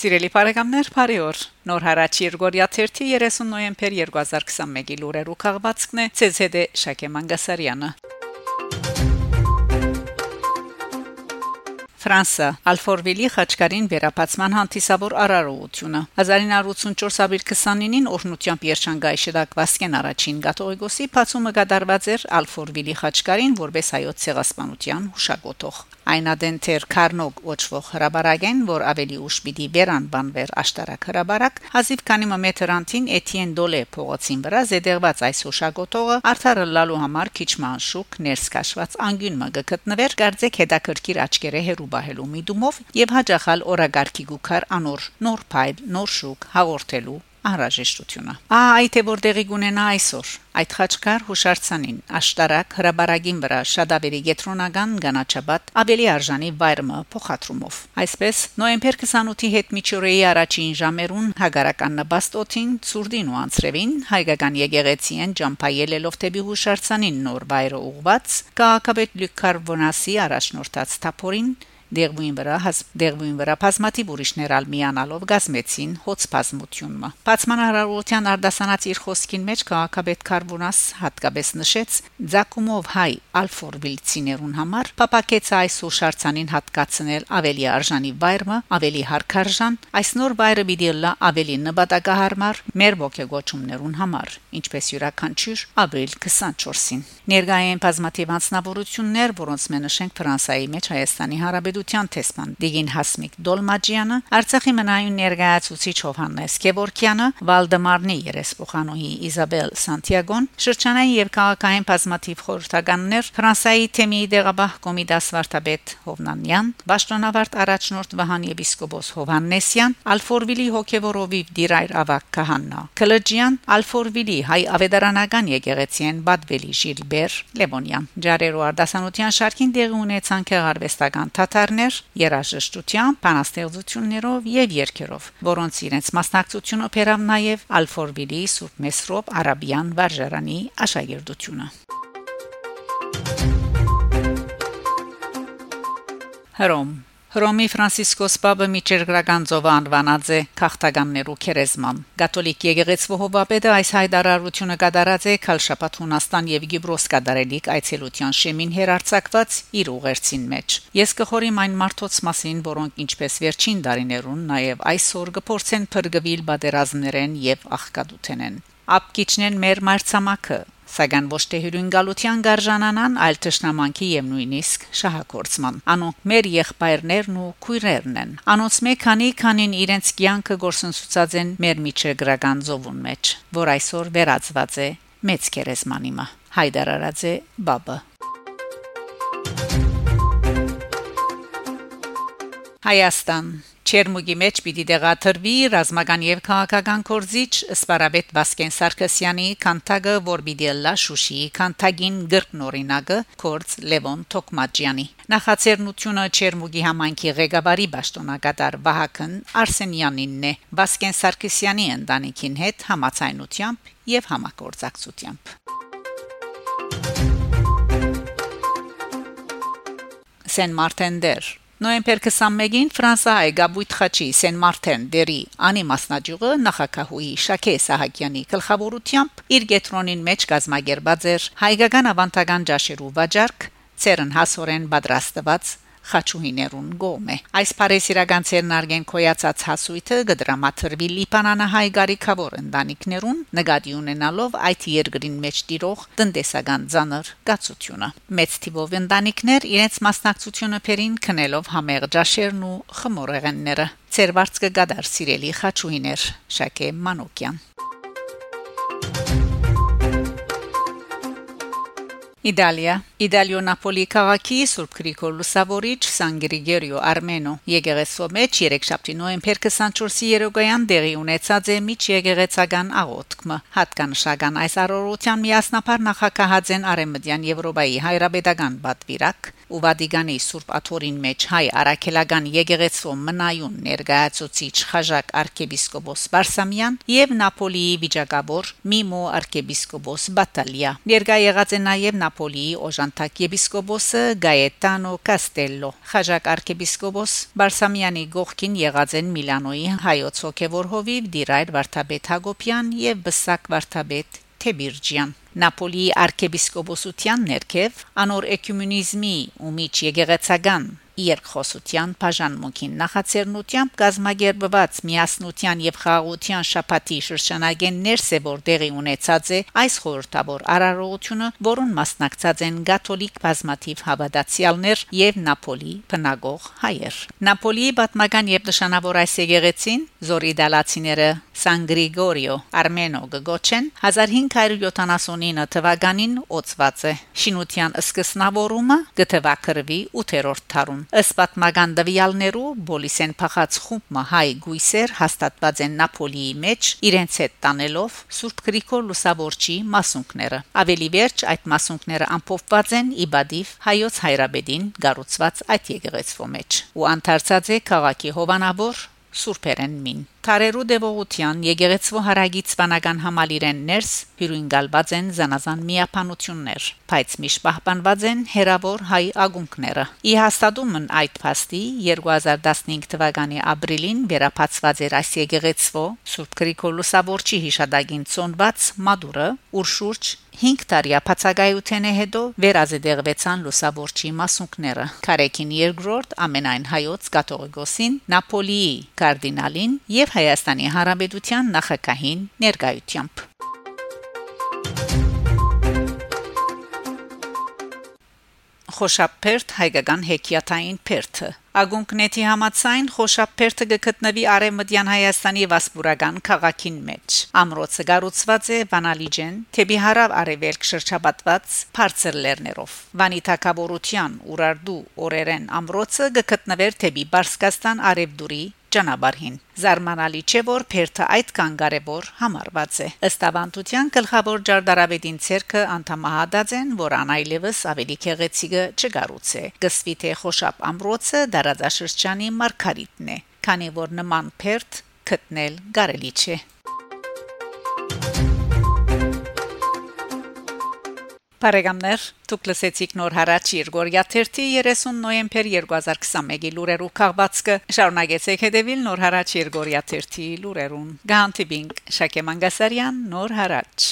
Սիրելի բարեկամներ, բարի օր։ Նոր հարաճ Երգորիա 30 նոյեմբեր 2021-ի լուրերու քաղվածքն է ՑՍԴ Շակե Մանգասարյանը։ Ֆրանսա Ալֆորվիլի խաչկարին վերապացման հանդիսավոր արարողությունը 1984 29-ին օրնությամբ Երշանգայ շտակ Վասկեն առաջին գաթողիկոսի փացումը կդարված էր Ալֆորվիլի խաչկարին որպես հայոց ցեղասպանության հուշագոտող այնադեն թեր Կարնոգ ոչվող հրաբարագեն, որ ավելի ուշ պիտի վերանբանվեր աշտարակ հրաբարակ, հազիվ քանի մետր անտին Էթիեն Դոլե փողոցին վրա զեդեղված այս հուշագոտողը արդարը լալու համար քիչ մանշուկ ներս քաշված անգյուն մը գտնվեր, գարձեք հետաքրքիր աչքերը հերու բահելու միտումով եւ հաջախալ օրագարկի գուքար անոր նոր փայլ, նոր շուկ հաղորդելու անհրաժեշտությունը։ Ահա է որտեղի գունենա այսօր։ Այդ խաչկար հուշարձանին աշտարակ հրաբարագին վրա շադավերի գետրոնական գանաչաբատ ավելի արժանի վայրը փոխադրումով։ Այսպես նոյեմբեր 28-ի հետ միջուրեի առաջին ժամերուն հագարական նպաստոթին Ցուրդին ու Անցրևին հայկական եկեղեցին ջամփայելելով թեպի հուշարձանին նոր վայրը ուղված քաղաքապետ Լյուկ Վոնասի առաջնորդած թափորին Դերվույն վրա հաս դերվույն վրա բազմատիվ ուրիշներ ալ միանալով գազմեցին հոց բազմությունը։ Բացման հարարության արդասանած իր խոսքին մեջ քաղաքաբեդ Կարբոնաս հատկապես նշեց Ձակումով հայ ալֆորվիլցիներուն համար պապակեց այս ուշարցանին հատկացնել ավելի արժանի վայրը, ավելի հարկարժան, այս նոր վայրը պիտի լա ավելի նպատակահարմար մեր ողջագոչումներուն համար, ինչպես յուրաքանչյուր ապրիլ 24-ին։ Ներգայեն բազմատիվ անձնավորություններ, որոնց մենշենք Ֆրանսայի մեջ Հայաստանի Հարաբերության Պետության տեսման Դիգին Հասմիկ Դոլմաջյանը, Արցախի մնայուն ներկայացուցիչ Հովհաննես Գևորքյանը, Վալդեմարնի երեսփոխանուհի Իզաբել Սանտիագոն, շրջանային եւ քաղաքային բազմաթիվ խորհրդականներ, Ֆրանսայի թեմի դեղաբահ կոմիտաս վարդապետ Հովնանյան, Բաշտոնավարտ առաջնորդ Վահան եպիսկոպոս Հովհաննեսյան, Ալֆորվիլի հոգեվորովի Դիրայր Ավակ Քահաննա, Կլաջյան, Ալֆորվիլի հայ ավետարանական եկեղեցին Բադվելի Ժիլբեր Լևոնյան, Ջարերո արդասանության շարքին դեղի ունեցան քեղարվեստական թաթար գործարներ երաժշտությամբ, բանաստեղծություններով եւ երգերով, որոնց իրենց մասնակցությունը բերավ նաեւ Ալֆորվիլի Սուրբ Մեսրոպ Արաբիան վարժարանի աշակերտությունը։ Հռոմ Հռոմի Ֆրանցիսկոս Պապը միջերգրական ծովը անվանած է քաղաքտականներու քերեզման։ Կաթոլիկ եկեղեցու հովապետը այս հայտարարությունը կատարած է Քալշապատ Հունաստան եւ Գիբրոս կատարելիք այցելության շեմին հերարցակված իր ուղերձին մեջ։ Ես կխորիմ այն մարդոց մասին, որոնք ինչպես վերջին դարիներուն նաեւ այսօր կփորձեն փրկվել բادرազմներեն եւ աղքատութենեն։ Ապկիչնեն մեր մարտսամաքը սակայն ոչ թե հյուրընկալության գարժանանան, այլ ճշնամանքի եւ նույնիսկ շահակորցման։ Անոնք մեր եղբայրներն ու քույրերն են։ Անոնց մեկ քանի քանին իրենց կյանքը գործընծած են մեր միջեգրական զովուն մեջ, որ այսօր վերածված է մեծ կերեսմանիմը։ Հայդարարած է բաբը Հայաստան Չերմուգի մեջ պիտի դեղաթրվի ռազմական եւ քաղաքական կորզիչ Սպարաբետ Վասկեն Սարգսյանի քանթագը, որ պիտի լա Շուշիի քանթագին գրկնորինագը կորց Լևոն Թոկմաջյանի։ Նախաձեռնությունը Չերմուգի համայնքի ղեկավարի Պաշտոնակատար Վահագն Արսենյանինն է Վասկեն Սարգսյանի ընտանիքին հետ համացայնությամբ եւ համագործակցությամբ։ Սեն Մարտենդեր Նոյեմբեր 21-ին Ֆրանսիայի Գաբույթ Խաչի Սեն Մարտեն դերի անի մասնաճյուղը նախակահուի Շաքե Սահակյանի գլխավորությամբ իր գետրոնին մեջ գազմագերբած էր հայկական ավանդական ջաշերու վաճառք ցերն հասորեն պատրաստված խաչուհիներուն գոմե այս բարեսիրական ցերնարգեն կոյացած հասույթը գդրամաթրվի լիբանանահայ գարիկավոր ընտանիքներուն նկատի ունենալով այդ երկրին մեջ տիրող տնտեսական ցաներ գացությունը մեծ թիվով ընտանիքներ իրենց մասնակցությունը փերին քնելով համեղ ջաշերն ու խմորեղենները ցերվարձ կգադար սիրելի խաչուհիներ շակե մանոկյան Իտալիա. Իտալիո Նապոլի քաղաքի Սուրբ Գրիգոր Լուսավորիչ Սան Գրիգորիո Արմենո. Եկեղեցու մեջ 3 շաբթի նոեմբեր 24-ի երոգայան դեղի ունեցած է միջ եկեղեցական աղոթքը հատկանշական այս առողջության միասնապար նախակահած են արեմդյան Եվրոպայի հայրաբեդական բատվիրակ ու Վադիգանի Սուրբ Աթորին մեջ հայ արաքելական եկեղեցու մնայուն ներկայացուցիչ Խաժակ arczepiskopos Բարսամյան եւ Նապոլիի վիճակաբոր Միմո arczepiskopos Բատալիա ներկայ եղած է նաեւ Նապոլիի օժանդակ եպիսկոպոսը Գայետանո Կաստելլո Խաժակ arczepiskopos Բարսամյանի գողքին եղած են Միլանոյի հայոց հոգևոր հովիվ Դիրայր Վարդապետ Հակոբյան եւ Բսակ Վարդապետ Թեբիրջյան Նապոլիի arczepiskopոսության ներքև անոր էկումենիզմի ու միջ եկեղեցական երկխոսության բաժանմունքին նախաձեռնությամբ գազագերբված միասնության եւ խաղաղության շփաթի շրջանագեն ներսեվոր դեղի ունեցած է այս խորհրդավոր արարողությունը, որուն մասնակցած են գաթոլիկ բազմաթիվ հավատացյալներ եւ Նապոլի բնագող հայեր։ Նապոլիի պատմական եւ նշանավոր այս եկեղեցին Զորի Սան Գրիգորիո Արմենո Գոչեն 1579 թվականին օծված է։ Շինության սկսնավորումը գտվակրվի 8-րդ դարում Ըստ պատմական դվյալներու Բոլիսեն փախած խումբը հայ գույսեր հաստատված են Նապոլիի մեջ իրենց հետ տանելով Սուրբ Գրիգոր Լուսավորչի մասունքները ավելի վերջ այդ մասունքները ամփոփված են Իբադիվ հայոց հայրաբեդին գառուցված այդ եկեղեցվո մեջ ու անթարցած է քաղաքի հովանավոր Սուրբերեն մին Թարերու դեվողության եկեղեցու հարագից վանական համալիրեն ներս հյուրընկալված են զանազան միապանություններ, բայց միշտ պահպանված են հերավոր հայ ագունքները։ Ի հաստատումն այդ փաստի 2015 թվականի ապրիլին վերապացված էր այս եկեղեցու Սուրբ Գրիգոր Լուսավորչի հիշադակին ծոնված մադուրը, ուր շուրջ 5 տարի ապացագայութեն է հետո վերազդեղվեցան լուսավորչի մասունքները Կարեկին երկրորդ ամենայն հայոց կաթողիկոսին Նապոլիի կարդինալին եւ եւ Հայաստանի Հանրապետության նախագահին ներկայությամբ Խոշապերտ հայկական հեքիաթային փերթը Ագունկնեթի համացայն Խոշապերթը գտնվի Արեմդյան Հայաստանի Վասպուրական քաղաքին մեջ։ Ամրոցը գառուցված է Վանալիջեն, թեպի հարավ արևելք շրջապատված բարձր լեռներով։ Վանի թակավորության Ուրարդու օրերեն ամրոցը գտնվեր թեպի Բարսկաստան արևդուրի ճանապարհին։ Զարմանալի չէ, որ Փերթը այդքան կարևոր համարված է։ Ըստ ավանդության գլխավոր ջարդարավետին ցերկը անդամահատած են, որ անայլևս ավելի քեղեցիկը չգառուցե։ Գսվի թե խոշապ ամրոցը դարաձաշրջանի մարգարիտն է, քանի որ նման Փերթ գտնել կարելի չէ։ Բարեկամներ, դուք լսեցիք նոր հարաճ Երգորիա 30 30 նոյեմբեր 2021-ի լուրերով քաղվածքը շարունակեցեք հետևել նոր հարաճ Երգորիա 30 լուրերուն։ Գանտիբինգ Շակե Մանգասարյան նոր հարաճ